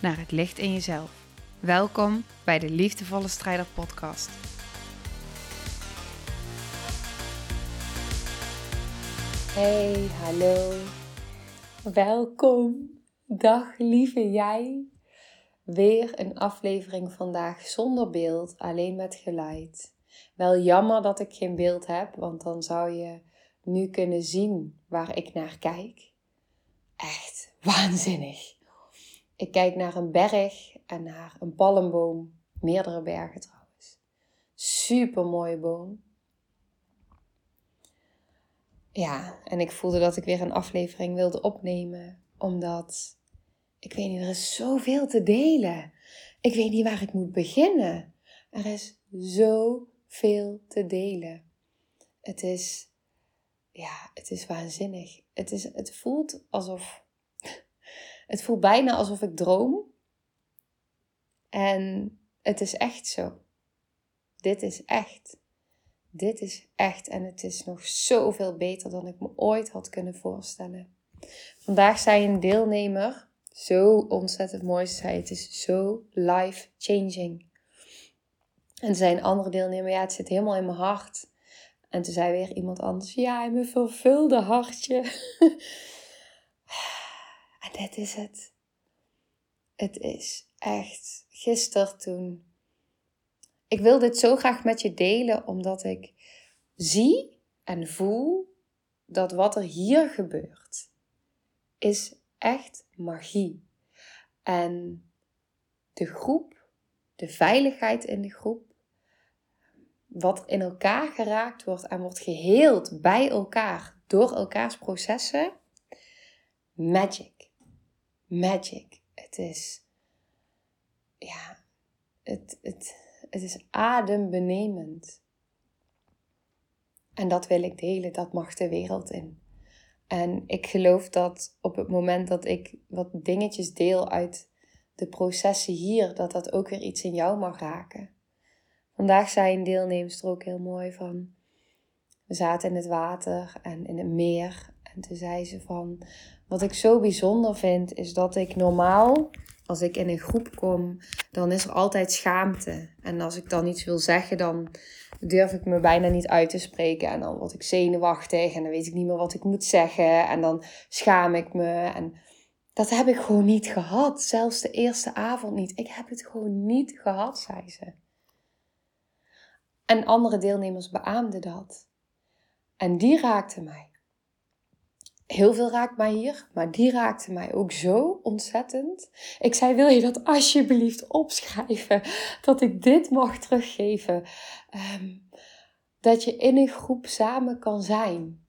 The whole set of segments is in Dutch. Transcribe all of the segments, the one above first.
naar het licht in jezelf. Welkom bij de Liefdevolle Strijder Podcast. Hey, hallo. Welkom. Dag lieve jij. Weer een aflevering vandaag zonder beeld, alleen met geluid. Wel jammer dat ik geen beeld heb, want dan zou je nu kunnen zien waar ik naar kijk. Echt waanzinnig. Ik kijk naar een berg en naar een palmboom. Meerdere bergen trouwens. Super mooie boom. Ja, en ik voelde dat ik weer een aflevering wilde opnemen. Omdat, ik weet niet, er is zoveel te delen. Ik weet niet waar ik moet beginnen. Er is zoveel te delen. Het is, ja, het is waanzinnig. Het, is, het voelt alsof het voelt bijna alsof ik droom. En het is echt zo. Dit is echt. Dit is echt. En het is nog zoveel beter dan ik me ooit had kunnen voorstellen. Vandaag zei een deelnemer, zo ontzettend mooi, zei het is zo life changing. En zei een andere deelnemer, ja, het zit helemaal in mijn hart. En toen zei weer iemand anders, ja, in mijn vervulde hartje. Dit is het. Het is echt gisteren toen. Ik wil dit zo graag met je delen, omdat ik zie en voel dat wat er hier gebeurt, is echt magie. En de groep, de veiligheid in de groep, wat in elkaar geraakt wordt en wordt geheeld bij elkaar door elkaars processen, magic magic. Het is, ja, het, het, het is adembenemend. En dat wil ik delen, dat mag de wereld in. En ik geloof dat op het moment dat ik wat dingetjes deel uit de processen hier, dat dat ook weer iets in jou mag raken. Vandaag zei een deelnemster ook heel mooi van, we zaten in het water en in het meer. En toen zei ze van, wat ik zo bijzonder vind, is dat ik normaal, als ik in een groep kom, dan is er altijd schaamte. En als ik dan iets wil zeggen, dan durf ik me bijna niet uit te spreken. En dan word ik zenuwachtig en dan weet ik niet meer wat ik moet zeggen. En dan schaam ik me. En dat heb ik gewoon niet gehad. Zelfs de eerste avond niet. Ik heb het gewoon niet gehad, zei ze. En andere deelnemers beaamden dat. En die raakte mij heel veel raakt mij hier, maar die raakte mij ook zo ontzettend. Ik zei: Wil je dat alsjeblieft opschrijven? Dat ik dit mag teruggeven. Ehm, dat je in een groep samen kan zijn.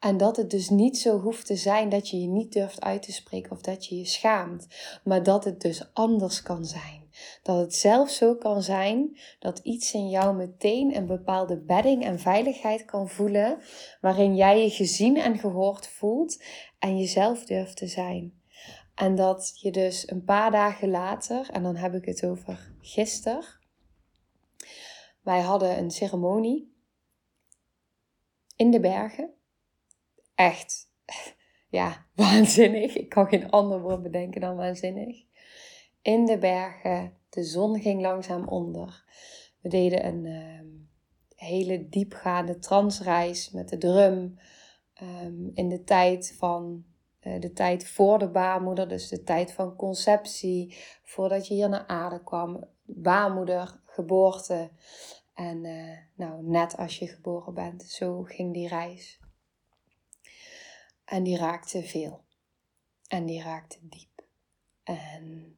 En dat het dus niet zo hoeft te zijn dat je je niet durft uit te spreken of dat je je schaamt, maar dat het dus anders kan zijn. Dat het zelfs zo kan zijn dat iets in jou meteen een bepaalde bedding en veiligheid kan voelen, waarin jij je gezien en gehoord voelt en jezelf durft te zijn. En dat je dus een paar dagen later, en dan heb ik het over gisteren, wij hadden een ceremonie in de bergen. Echt, ja, waanzinnig. Ik kan geen ander woord bedenken dan waanzinnig in de bergen. De zon ging langzaam onder. We deden een uh, hele diepgaande transreis met de drum. Um, in de tijd van uh, de tijd voor de baarmoeder, dus de tijd van conceptie, voordat je hier naar aarde kwam, baarmoeder, geboorte. En uh, nou, net als je geboren bent, zo ging die reis. En die raakte veel. En die raakte diep. En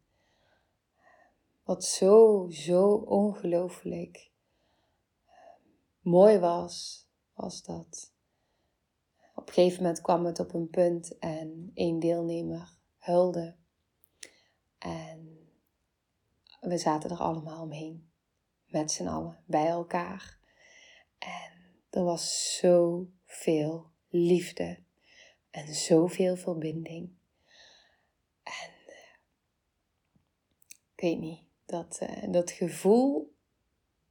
wat zo, zo ongelooflijk mooi was, was dat op een gegeven moment kwam het op een punt en één deelnemer huilde. En we zaten er allemaal omheen. Met z'n allen, bij elkaar. En er was zoveel liefde en zoveel verbinding. En ik weet niet, dat, uh, dat gevoel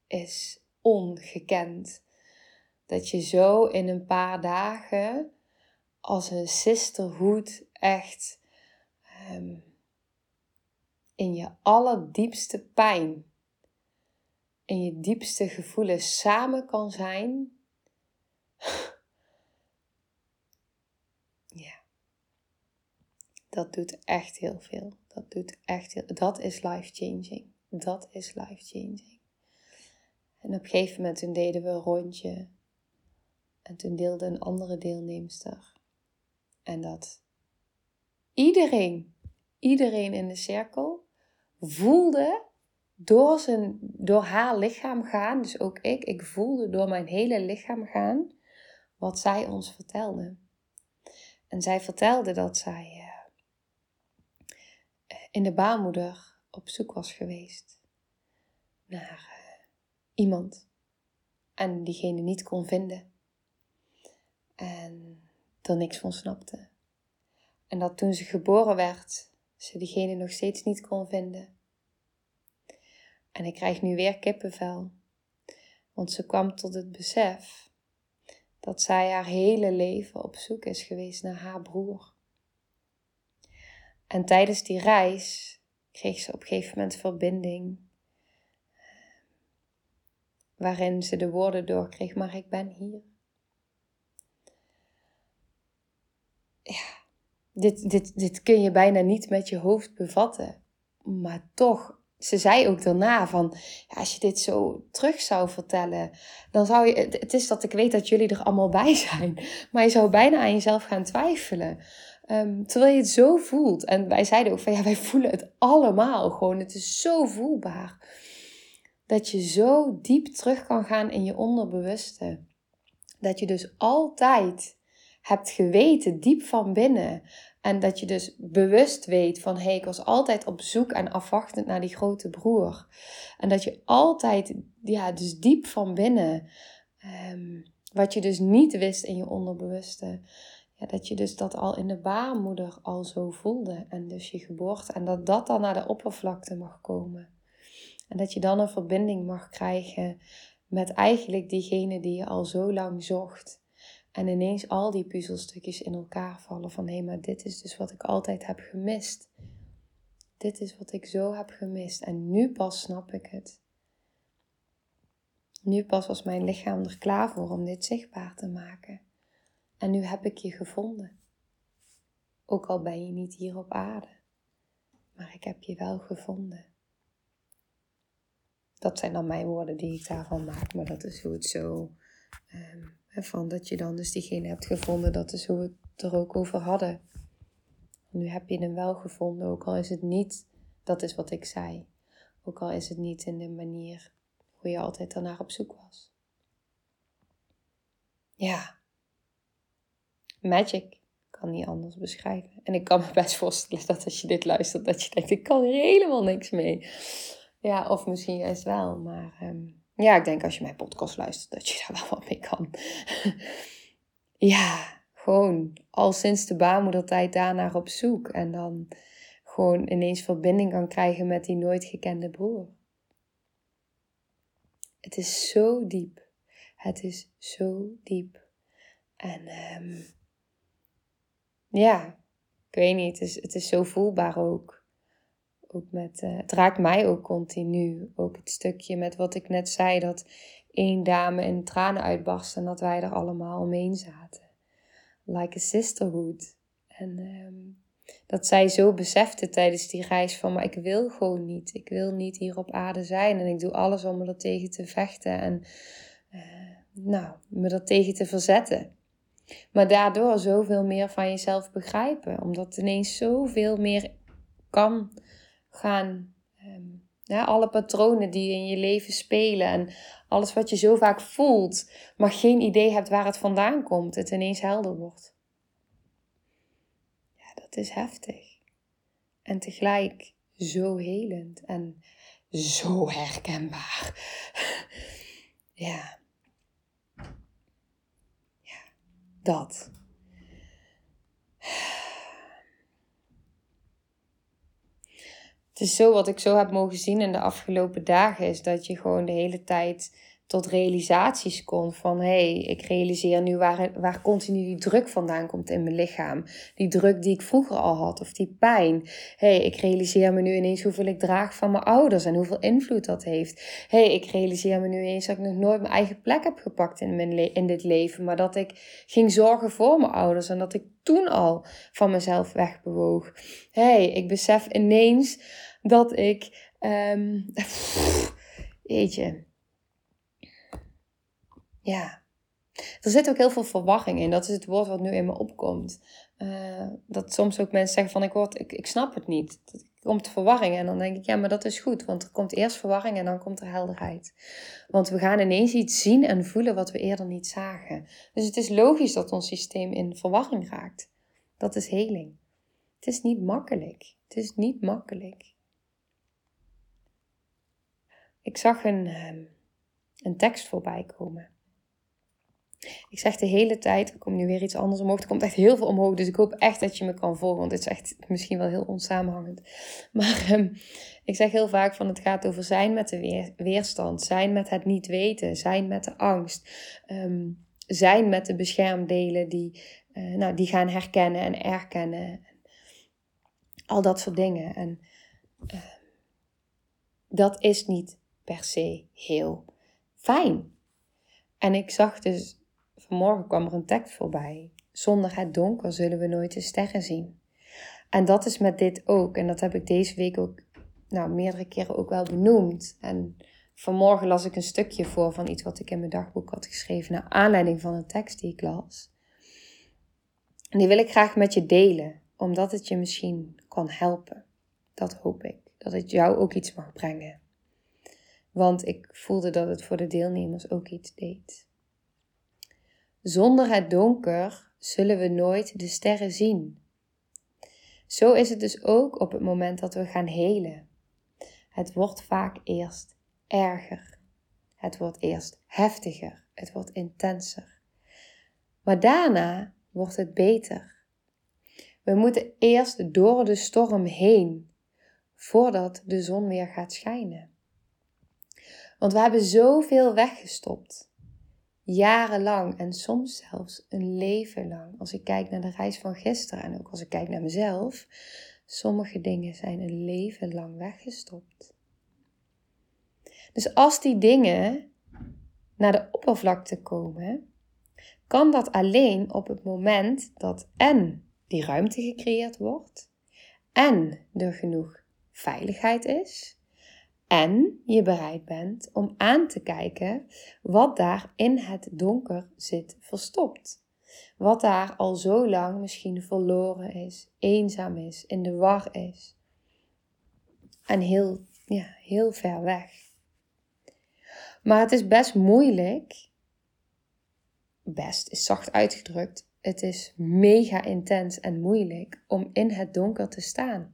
is ongekend. Dat je zo in een paar dagen als een sisterhood echt um, in je allerdiepste pijn, in je diepste gevoelens samen kan zijn. ja, dat doet echt heel veel. Dat doet echt heel, dat is life changing. Dat is life changing. En op een gegeven moment toen deden we een rondje. En toen deelde een andere deelnemster. En dat iedereen, iedereen in de cirkel voelde door, zijn, door haar lichaam gaan, dus ook ik, ik voelde door mijn hele lichaam gaan wat zij ons vertelde. En zij vertelde dat zij uh, in de baarmoeder op zoek was geweest naar uh, iemand en diegene niet kon vinden. En er niks van snapte. En dat toen ze geboren werd, ze diegene nog steeds niet kon vinden. En ik krijg nu weer kippenvel. Want ze kwam tot het besef dat zij haar hele leven op zoek is geweest naar haar broer. En tijdens die reis kreeg ze op een gegeven moment verbinding. Waarin ze de woorden doorkreeg, maar ik ben hier. Ja, dit, dit, dit kun je bijna niet met je hoofd bevatten. Maar toch ze zei ook daarna van, ja, als je dit zo terug zou vertellen, dan zou je, het is dat ik weet dat jullie er allemaal bij zijn, maar je zou bijna aan jezelf gaan twijfelen. Um, terwijl je het zo voelt. En wij zeiden ook van, ja, wij voelen het allemaal gewoon. Het is zo voelbaar. Dat je zo diep terug kan gaan in je onderbewuste. Dat je dus altijd hebt geweten, diep van binnen, en dat je dus bewust weet van hé, hey, ik was altijd op zoek en afwachtend naar die grote broer. En dat je altijd, ja, dus diep van binnen, ehm, wat je dus niet wist in je onderbewuste, dat je dus dat al in de baarmoeder al zo voelde. En dus je geboorte. En dat dat dan naar de oppervlakte mag komen. En dat je dan een verbinding mag krijgen met eigenlijk diegene die je al zo lang zocht. En ineens al die puzzelstukjes in elkaar vallen van hé, maar dit is dus wat ik altijd heb gemist. Dit is wat ik zo heb gemist. En nu pas snap ik het. Nu pas was mijn lichaam er klaar voor om dit zichtbaar te maken. En nu heb ik je gevonden. Ook al ben je niet hier op aarde. Maar ik heb je wel gevonden. Dat zijn dan mijn woorden die ik daarvan maak. Maar dat is hoe het zo ehm, van dat je dan dus diegene hebt gevonden, dat is hoe we het er ook over hadden. Nu heb je hem wel gevonden, ook al is het niet, dat is wat ik zei. Ook al is het niet in de manier hoe je altijd ernaar op zoek was. Ja, magic kan niet anders beschrijven. En ik kan me best voorstellen dat als je dit luistert, dat je denkt, ik kan er helemaal niks mee. Ja, of misschien juist wel, maar ehm, ja, ik denk als je mijn podcast luistert dat je daar wel wat mee kan. ja, gewoon al sinds de baarmoedertijd daarnaar op zoek. En dan gewoon ineens verbinding kan krijgen met die nooit gekende broer. Het is zo diep. Het is zo diep. En um, ja, ik weet niet, het is, het is zo voelbaar ook ook met, uh, het raakt mij ook continu. Ook het stukje met wat ik net zei, dat één dame in tranen uitbarst en dat wij er allemaal omheen zaten. Like a sisterhood. En um, dat zij zo besefte tijdens die reis van, maar ik wil gewoon niet. Ik wil niet hier op aarde zijn en ik doe alles om me er tegen te vechten en uh, nou, me er tegen te verzetten. Maar daardoor zoveel meer van jezelf begrijpen, omdat ineens zoveel meer kan gaan. Ja, alle patronen die in je leven spelen en alles wat je zo vaak voelt, maar geen idee hebt waar het vandaan komt, het ineens helder wordt. Ja, dat is heftig. En tegelijk zo helend en zo herkenbaar. Ja, dat. Het is zo wat ik zo heb mogen zien in de afgelopen dagen, is dat je gewoon de hele tijd tot realisaties kon van hé, hey, ik realiseer nu waar, waar continu die druk vandaan komt in mijn lichaam. Die druk die ik vroeger al had of die pijn. Hé, hey, ik realiseer me nu ineens hoeveel ik draag van mijn ouders en hoeveel invloed dat heeft. Hé, hey, ik realiseer me nu ineens dat ik nog nooit mijn eigen plek heb gepakt in, mijn in dit leven, maar dat ik ging zorgen voor mijn ouders en dat ik toen al van mezelf wegbewoog. Hé, hey, ik besef ineens dat ik, um, weet je, ja. Er zit ook heel veel verwachting in. Dat is het woord wat nu in me opkomt. Uh, dat soms ook mensen zeggen van ik, word, ik, ik snap het niet. Er komt verwarring en dan denk ik ja, maar dat is goed. Want er komt eerst verwarring en dan komt er helderheid. Want we gaan ineens iets zien en voelen wat we eerder niet zagen. Dus het is logisch dat ons systeem in verwarring raakt. Dat is heling. Het is niet makkelijk. Het is niet makkelijk. Ik zag een, ehm, een tekst voorbij komen. Ik zeg de hele tijd, er komt nu weer iets anders omhoog. Er komt echt heel veel omhoog. Dus ik hoop echt dat je me kan volgen. Want het is echt misschien wel heel onsamenhangend. Maar um, ik zeg heel vaak van het gaat over zijn met de weer, weerstand. Zijn met het niet weten. Zijn met de angst. Um, zijn met de beschermdelen die, uh, nou, die gaan herkennen en erkennen. Al dat soort dingen. En uh, dat is niet per se heel fijn. En ik zag dus Vanmorgen kwam er een tekst voorbij. Zonder het donker zullen we nooit de sterren zien. En dat is met dit ook. En dat heb ik deze week ook nou, meerdere keren ook wel benoemd. En vanmorgen las ik een stukje voor van iets wat ik in mijn dagboek had geschreven. Naar aanleiding van een tekst die ik las. En die wil ik graag met je delen. Omdat het je misschien kan helpen. Dat hoop ik. Dat het jou ook iets mag brengen. Want ik voelde dat het voor de deelnemers ook iets deed. Zonder het donker zullen we nooit de sterren zien. Zo is het dus ook op het moment dat we gaan helen. Het wordt vaak eerst erger. Het wordt eerst heftiger. Het wordt intenser. Maar daarna wordt het beter. We moeten eerst door de storm heen voordat de zon weer gaat schijnen. Want we hebben zoveel weggestopt jarenlang en soms zelfs een leven lang. Als ik kijk naar de reis van gisteren en ook als ik kijk naar mezelf, sommige dingen zijn een leven lang weggestopt. Dus als die dingen naar de oppervlakte komen, kan dat alleen op het moment dat en die ruimte gecreëerd wordt en er genoeg veiligheid is en je bereid bent om aan te kijken wat daar in het donker zit verstopt. Wat daar al zo lang misschien verloren is, eenzaam is, in de war is. En heel, ja, heel ver weg. Maar het is best moeilijk. Best is zacht uitgedrukt. Het is mega intens en moeilijk om in het donker te staan.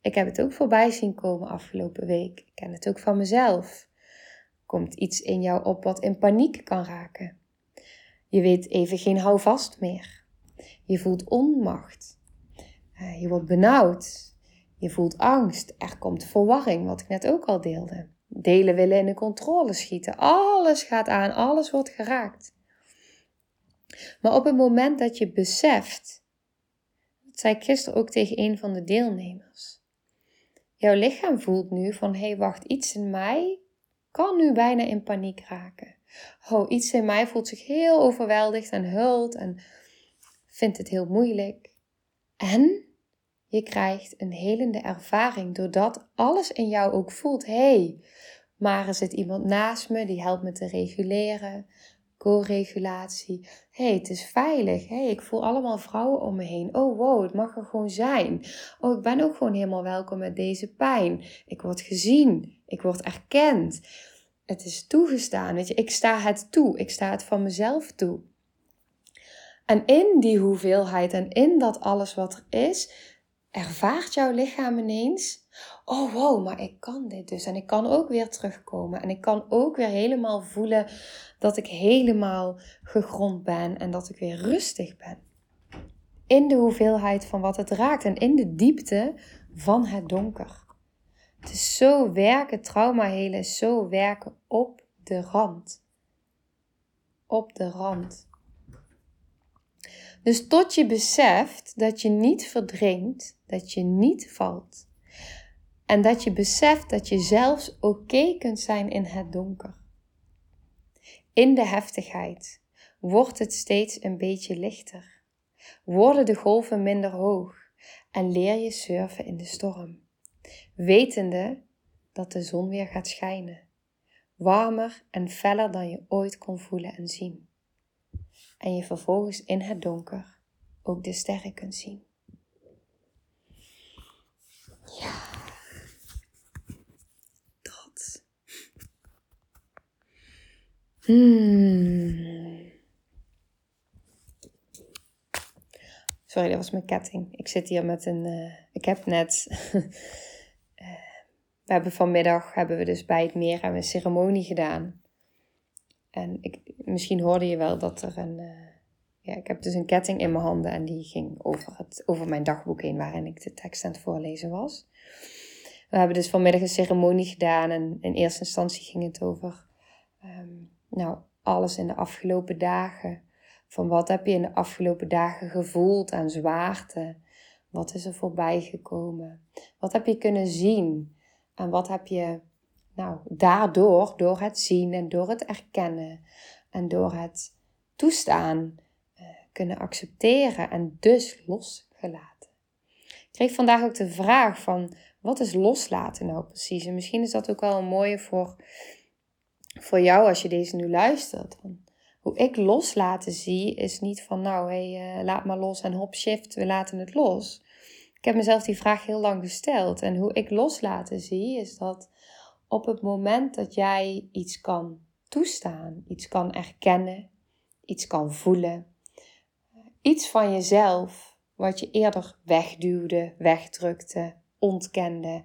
Ik heb het ook voorbij zien komen afgelopen week. Ik ken het ook van mezelf. Komt iets in jou op wat in paniek kan raken. Je weet even geen houvast meer. Je voelt onmacht. Eh, je wordt benauwd. Je voelt angst. Er komt verwarring, wat ik net ook al deelde. Delen willen in de controle schieten. Alles gaat aan, alles wordt geraakt. Maar op het moment dat je beseft, dat zei ik gisteren ook tegen een van de deelnemers, Jouw lichaam voelt nu van hé hey, wacht, iets in mij kan nu bijna in paniek raken. Oh, iets in mij voelt zich heel overweldigd en hult en vindt het heel moeilijk. En je krijgt een helende ervaring doordat alles in jou ook voelt: hé, hey, maar er zit iemand naast me die helpt me te reguleren co-regulatie. hey, het is veilig. hey, ik voel allemaal vrouwen om me heen. Oh, wow, het mag er gewoon zijn. Oh, ik ben ook gewoon helemaal welkom met deze pijn. Ik word gezien. Ik word erkend. Het is toegestaan. Weet je, ik sta het toe. Ik sta het van mezelf toe. En in die hoeveelheid en in dat alles wat er is, ervaart jouw lichaam ineens, oh wow, maar ik kan dit dus. En ik kan ook weer terugkomen. En ik kan ook weer helemaal voelen dat ik helemaal gegrond ben en dat ik weer rustig ben. In de hoeveelheid van wat het raakt en in de diepte van het donker. Het is zo werken, trauma helen, zo werken op de rand. Op de rand. Dus tot je beseft dat je niet verdrinkt, dat je niet valt. En dat je beseft dat je zelfs oké kunt zijn in het donker. In de heftigheid wordt het steeds een beetje lichter. Worden de golven minder hoog en leer je surfen in de storm. Wetende dat de zon weer gaat schijnen. Warmer en feller dan je ooit kon voelen en zien en je vervolgens in het donker ook de sterren kunt zien. Ja, dat. Hmm. Sorry, dat was mijn ketting. Ik zit hier met een. Uh, ik heb net. uh, we hebben vanmiddag hebben we dus bij het meer een ceremonie gedaan. En ik, misschien hoorde je wel dat er een. Uh, ja, ik heb dus een ketting in mijn handen en die ging over, het, over mijn dagboek heen waarin ik de tekst aan het voorlezen was. We hebben dus vanmiddag een ceremonie gedaan en in eerste instantie ging het over. Um, nou, alles in de afgelopen dagen. Van wat heb je in de afgelopen dagen gevoeld aan zwaarte? Wat is er voorbij gekomen? Wat heb je kunnen zien? En wat heb je nou, daardoor, door het zien en door het erkennen en door het toestaan, uh, kunnen accepteren en dus losgelaten. Ik kreeg vandaag ook de vraag van, wat is loslaten nou precies? En misschien is dat ook wel een mooie voor, voor jou als je deze nu luistert. Hoe ik loslaten zie, is niet van, nou, hey, uh, laat maar los en hop, shift, we laten het los. Ik heb mezelf die vraag heel lang gesteld. En hoe ik loslaten zie, is dat op het moment dat jij iets kan toestaan, iets kan erkennen, iets kan voelen, iets van jezelf wat je eerder wegduwde, wegdrukte, ontkende,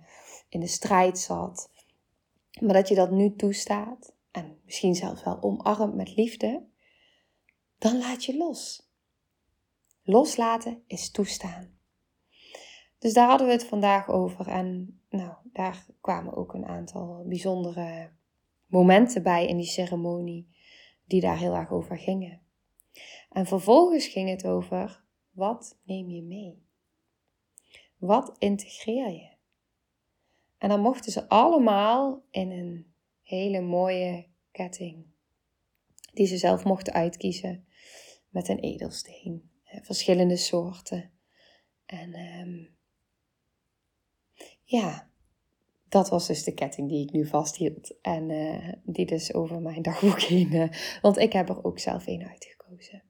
in de strijd zat, maar dat je dat nu toestaat en misschien zelfs wel omarmt met liefde, dan laat je los. Loslaten is toestaan. Dus daar hadden we het vandaag over. En nou, daar kwamen ook een aantal bijzondere momenten bij in die ceremonie, die daar heel erg over gingen. En vervolgens ging het over: wat neem je mee? Wat integreer je? En dan mochten ze allemaal in een hele mooie ketting, die ze zelf mochten uitkiezen, met een edelsteen, verschillende soorten. En um, ja, dat was dus de ketting die ik nu vasthield. En uh, die dus over mijn dagboek heen. Uh, want ik heb er ook zelf een uitgekozen.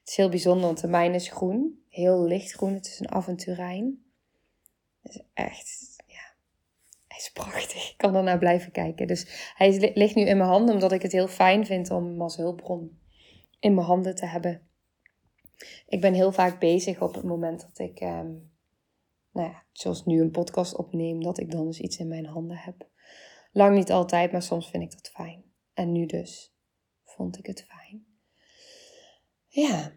Het is heel bijzonder, want de mijne is groen. Heel lichtgroen. Het is een avonturijn. Het is echt, hij is prachtig. Ik kan naar blijven kijken. Dus hij ligt nu in mijn handen, omdat ik het heel fijn vind om hem als hulpbron in mijn handen te hebben. Ik ben heel vaak bezig op het moment dat ik... Um, nou ja, zoals nu een podcast opneem, dat ik dan dus iets in mijn handen heb. Lang niet altijd, maar soms vind ik dat fijn. En nu dus vond ik het fijn. Ja.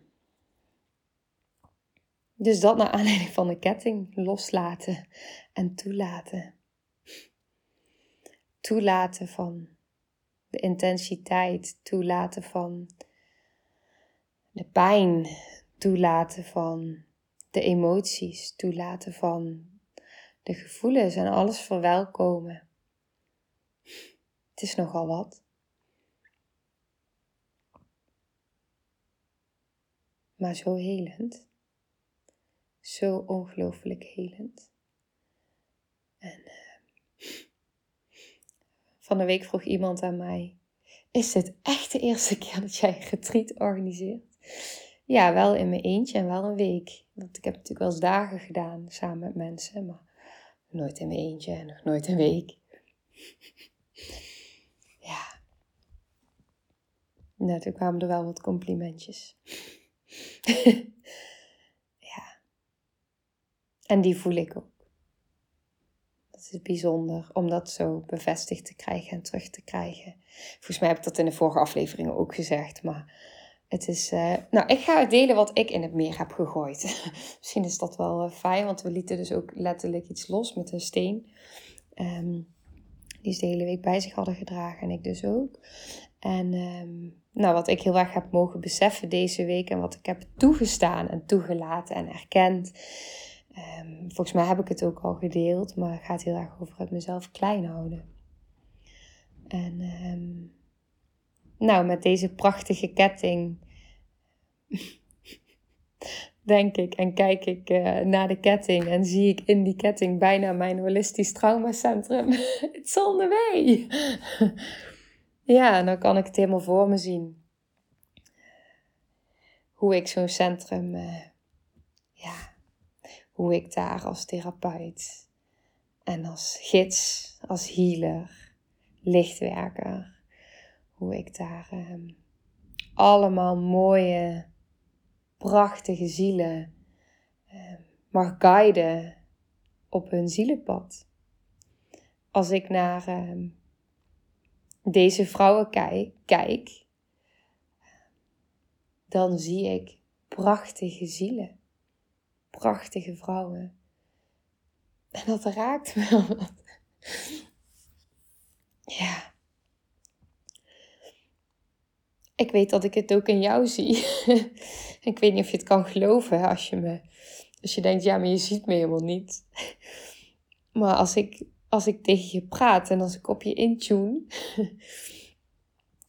Dus dat naar aanleiding van de ketting loslaten en toelaten. Toelaten van de intensiteit, toelaten van de pijn, toelaten van de emoties toelaten van de gevoelens en alles verwelkomen. Het is nogal wat. Maar zo helend. Zo ongelooflijk helend. En uh, van de week vroeg iemand aan mij: Is dit echt de eerste keer dat jij een retreat organiseert? Ja, wel in mijn eentje en wel een week. Want ik heb natuurlijk wel eens dagen gedaan samen met mensen, maar nooit in mijn eentje en nog nooit een week. ja. Nou, toen kwamen er wel wat complimentjes. ja. En die voel ik ook. Dat is bijzonder om dat zo bevestigd te krijgen en terug te krijgen. Volgens mij heb ik dat in de vorige afleveringen ook gezegd, maar het is. Uh, nou, ik ga delen wat ik in het meer heb gegooid. Misschien is dat wel uh, fijn, want we lieten dus ook letterlijk iets los met een steen. Um, die ze de hele week bij zich hadden gedragen en ik dus ook. En um, nou, wat ik heel erg heb mogen beseffen deze week en wat ik heb toegestaan en toegelaten en erkend. Um, volgens mij heb ik het ook al gedeeld, maar het gaat heel erg over het mezelf klein houden. En um, nou, met deze prachtige ketting denk ik en kijk ik uh, naar de ketting en zie ik in die ketting bijna mijn holistisch traumacentrum. It's on the ja, dan kan ik het helemaal voor me zien. Hoe ik zo'n centrum, uh, ja, hoe ik daar als therapeut en als gids, als healer, lichtwerker, hoe ik daar um, allemaal mooie, prachtige zielen uh, mag guiden op hun zielenpad. Als ik naar uh, deze vrouwen kijk, kijk, dan zie ik prachtige zielen, prachtige vrouwen. En dat raakt me wel. ja. ik weet dat ik het ook in jou zie. ik weet niet of je het kan geloven als je me. Als je denkt, ja, maar je ziet me helemaal niet. maar als ik, als ik tegen je praat en als ik op je intune.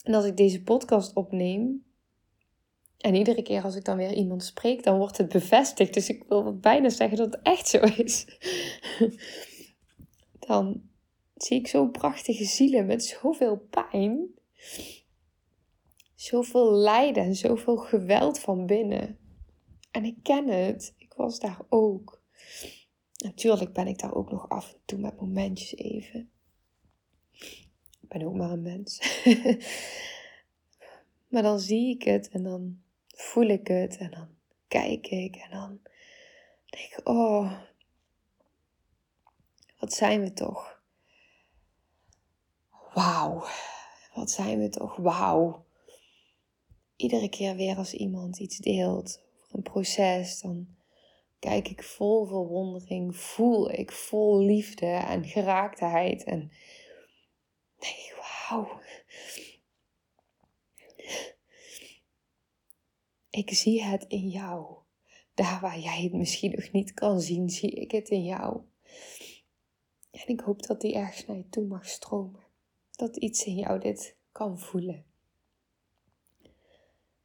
en als ik deze podcast opneem. En iedere keer als ik dan weer iemand spreek, dan wordt het bevestigd. Dus ik wil bijna zeggen dat het echt zo is. dan zie ik zo'n prachtige zielen met zoveel pijn zoveel lijden en zoveel geweld van binnen. En ik ken het. Ik was daar ook. Natuurlijk ben ik daar ook nog af en toe met momentjes even. Ik ben ook maar een mens. maar dan zie ik het en dan voel ik het en dan kijk ik en dan denk ik, oh, wat zijn we toch? Wauw, wat zijn we toch? Wauw iedere keer weer als iemand iets deelt over een proces, dan kijk ik vol verwondering, voel ik vol liefde en geraaktheid en denk ik, wauw. Ik zie het in jou. Daar waar jij het misschien nog niet kan zien, zie ik het in jou. En ik hoop dat die ergens naar je toe mag stromen. Dat iets in jou dit kan voelen.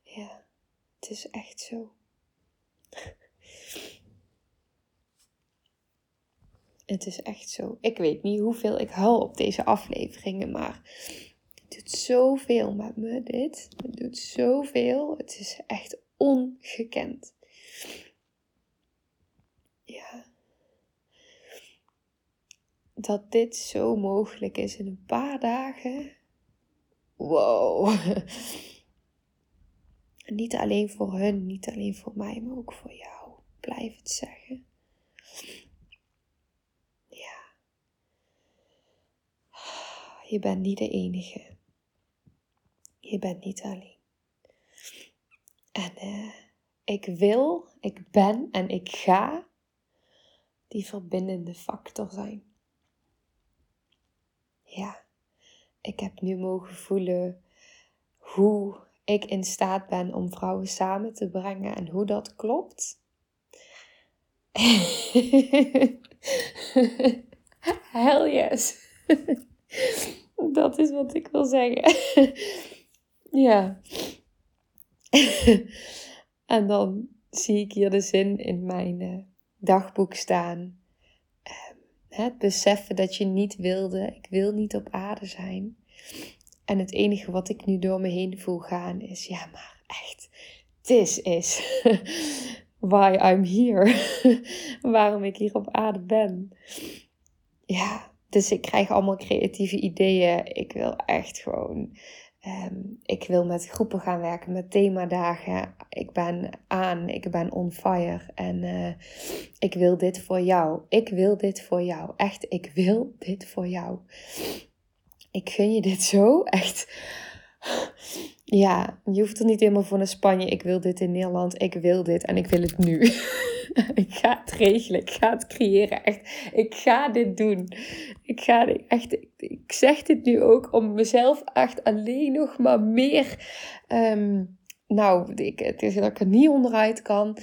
Ja, het is echt zo. Het is echt zo. Ik weet niet hoeveel ik huil op deze afleveringen, maar doet zoveel met me, dit. Het doet zoveel. Het is echt ongekend. Ja. Dat dit zo mogelijk is in een paar dagen. Wow. Niet alleen voor hun, niet alleen voor mij, maar ook voor jou. Blijf het zeggen. Ja. Je bent niet de enige. Je bent niet alleen. En uh, ik wil, ik ben en ik ga die verbindende factor zijn. Ja, ik heb nu mogen voelen hoe ik in staat ben om vrouwen samen te brengen en hoe dat klopt. Hell yes. dat is wat ik wil zeggen. Ja. en dan zie ik hier de zin in mijn uh, dagboek staan. Uh, het beseffen dat je niet wilde, ik wil niet op aarde zijn. En het enige wat ik nu door me heen voel gaan is, ja, maar echt, this is why I'm here. Waarom ik hier op aarde ben. Ja, dus ik krijg allemaal creatieve ideeën. Ik wil echt gewoon Ehm, ik wil met groepen gaan werken, met themadagen. Ik ben aan, ik ben on fire. En eh, ik wil dit voor jou. Ik wil dit voor jou. Echt, ik wil dit voor jou. Ik gun je dit zo. Echt. Ja, je hoeft er niet helemaal voor naar Spanje. Ik wil dit in Nederland. Ik wil dit en ik wil het nu. ik ga het regelen. Ik ga het creëren. Echt, ik ga dit doen. Ik ga echt, ik zeg dit nu ook om mezelf echt alleen nog maar meer. Ehm, nou, ik, het is dat ik er niet onderuit kan.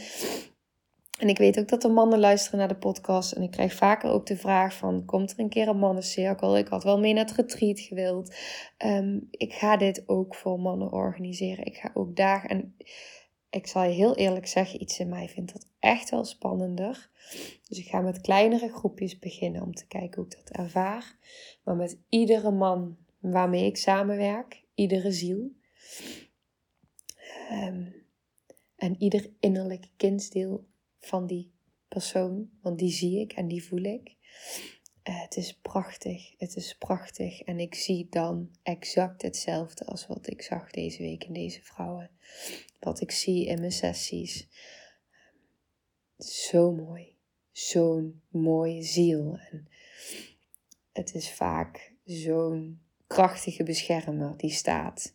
En ik weet ook dat er mannen luisteren naar de podcast. En ik krijg vaker ook de vraag van, komt er een keer een mannencirkel? Ik had wel mee naar het retreat gewild. Ehm, ik ga dit ook voor mannen organiseren. Ik ga ook dagen... En ik zal je heel eerlijk zeggen, iets in mij vindt dat echt wel spannender. Dus ik ga met kleinere groepjes beginnen om te kijken hoe ik dat ervaar. Maar met iedere man waarmee ik samenwerk, iedere ziel. Ehm, en ieder innerlijk kindsdeel van die persoon, want die zie ik en die voel ik. Uh, het is prachtig, het is prachtig. En ik zie dan exact hetzelfde als wat ik zag deze week in deze vrouwen. Wat ik zie in mijn sessies. Zo mooi. Zo'n mooie ziel. En het is vaak zo'n krachtige beschermer die staat.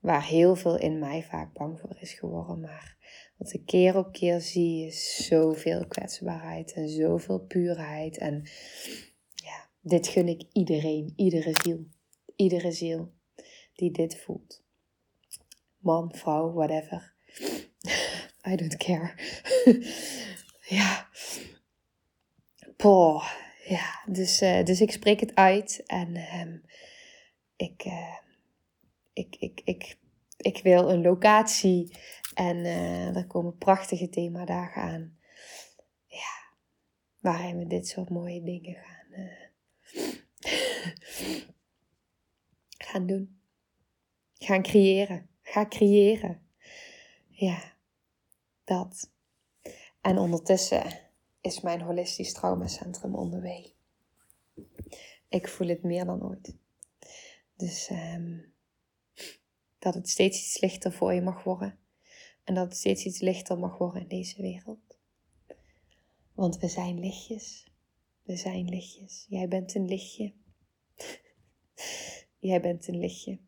Waar heel veel in mij vaak bang voor is geworden. Maar wat ik keer op keer zie is zoveel kwetsbaarheid en zoveel puurheid. En ja, dit gun ik iedereen, iedere ziel. Iedere ziel die dit voelt. Man, vrouw, whatever. I don't care. ja. Poh. Ja, dus, uh, dus ik spreek het uit en um, ik, uh, ik, ik, ik, ik wil een locatie en uh, er komen prachtige themadagen aan. Ja, waarin we dit soort mooie dingen gaan, gaan doen. Gaan creëren. Ga creëren. Ja, dat. En ondertussen is mijn holistisch traumacentrum onderweg. Ik voel het meer dan ooit. Dus um, dat het steeds iets lichter voor je mag worden. En dat het steeds iets lichter mag worden in deze wereld. Want we zijn lichtjes. We zijn lichtjes. Jij bent een lichtje. Jij bent een lichtje.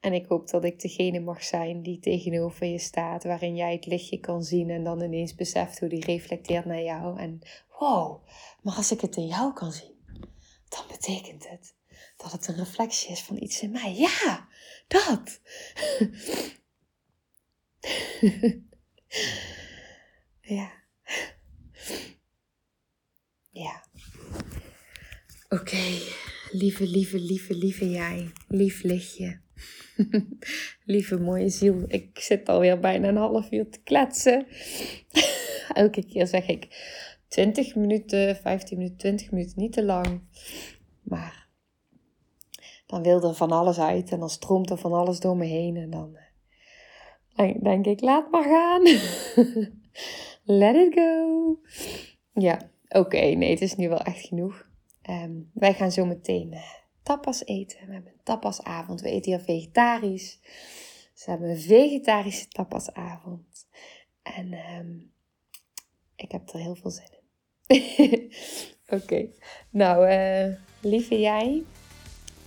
En ik hoop dat ik degene mag zijn die tegenover je staat, waarin jij het lichtje kan zien en dan ineens beseft hoe die reflecteert naar jou. En wow, maar als ik het in jou kan zien, dan betekent het dat het een reflectie is van iets in mij. Ja, dat. ja. Ja. Oké, lieve, lieve, lieve, lieve jij. Lief lichtje. lieve mooie ziel. Ik zit alweer bijna een half uur te kletsen. Elke keer zeg ik 20 minuten, 15 minuten, 20 minuten, niet te lang. Maar dan wil er van alles uit en dan stroomt er van alles door me heen. En dan denk ik, laat maar gaan. Let it go. Ja, oké, nee, het is nu wel echt genoeg. Um, wij gaan zo meteen uh, tapas eten. We hebben een tapasavond. We eten hier vegetarisch. Ze hebben een vegetarische tapasavond. En um, ik heb er heel veel zin in. oké, nou, uh, lieve jij,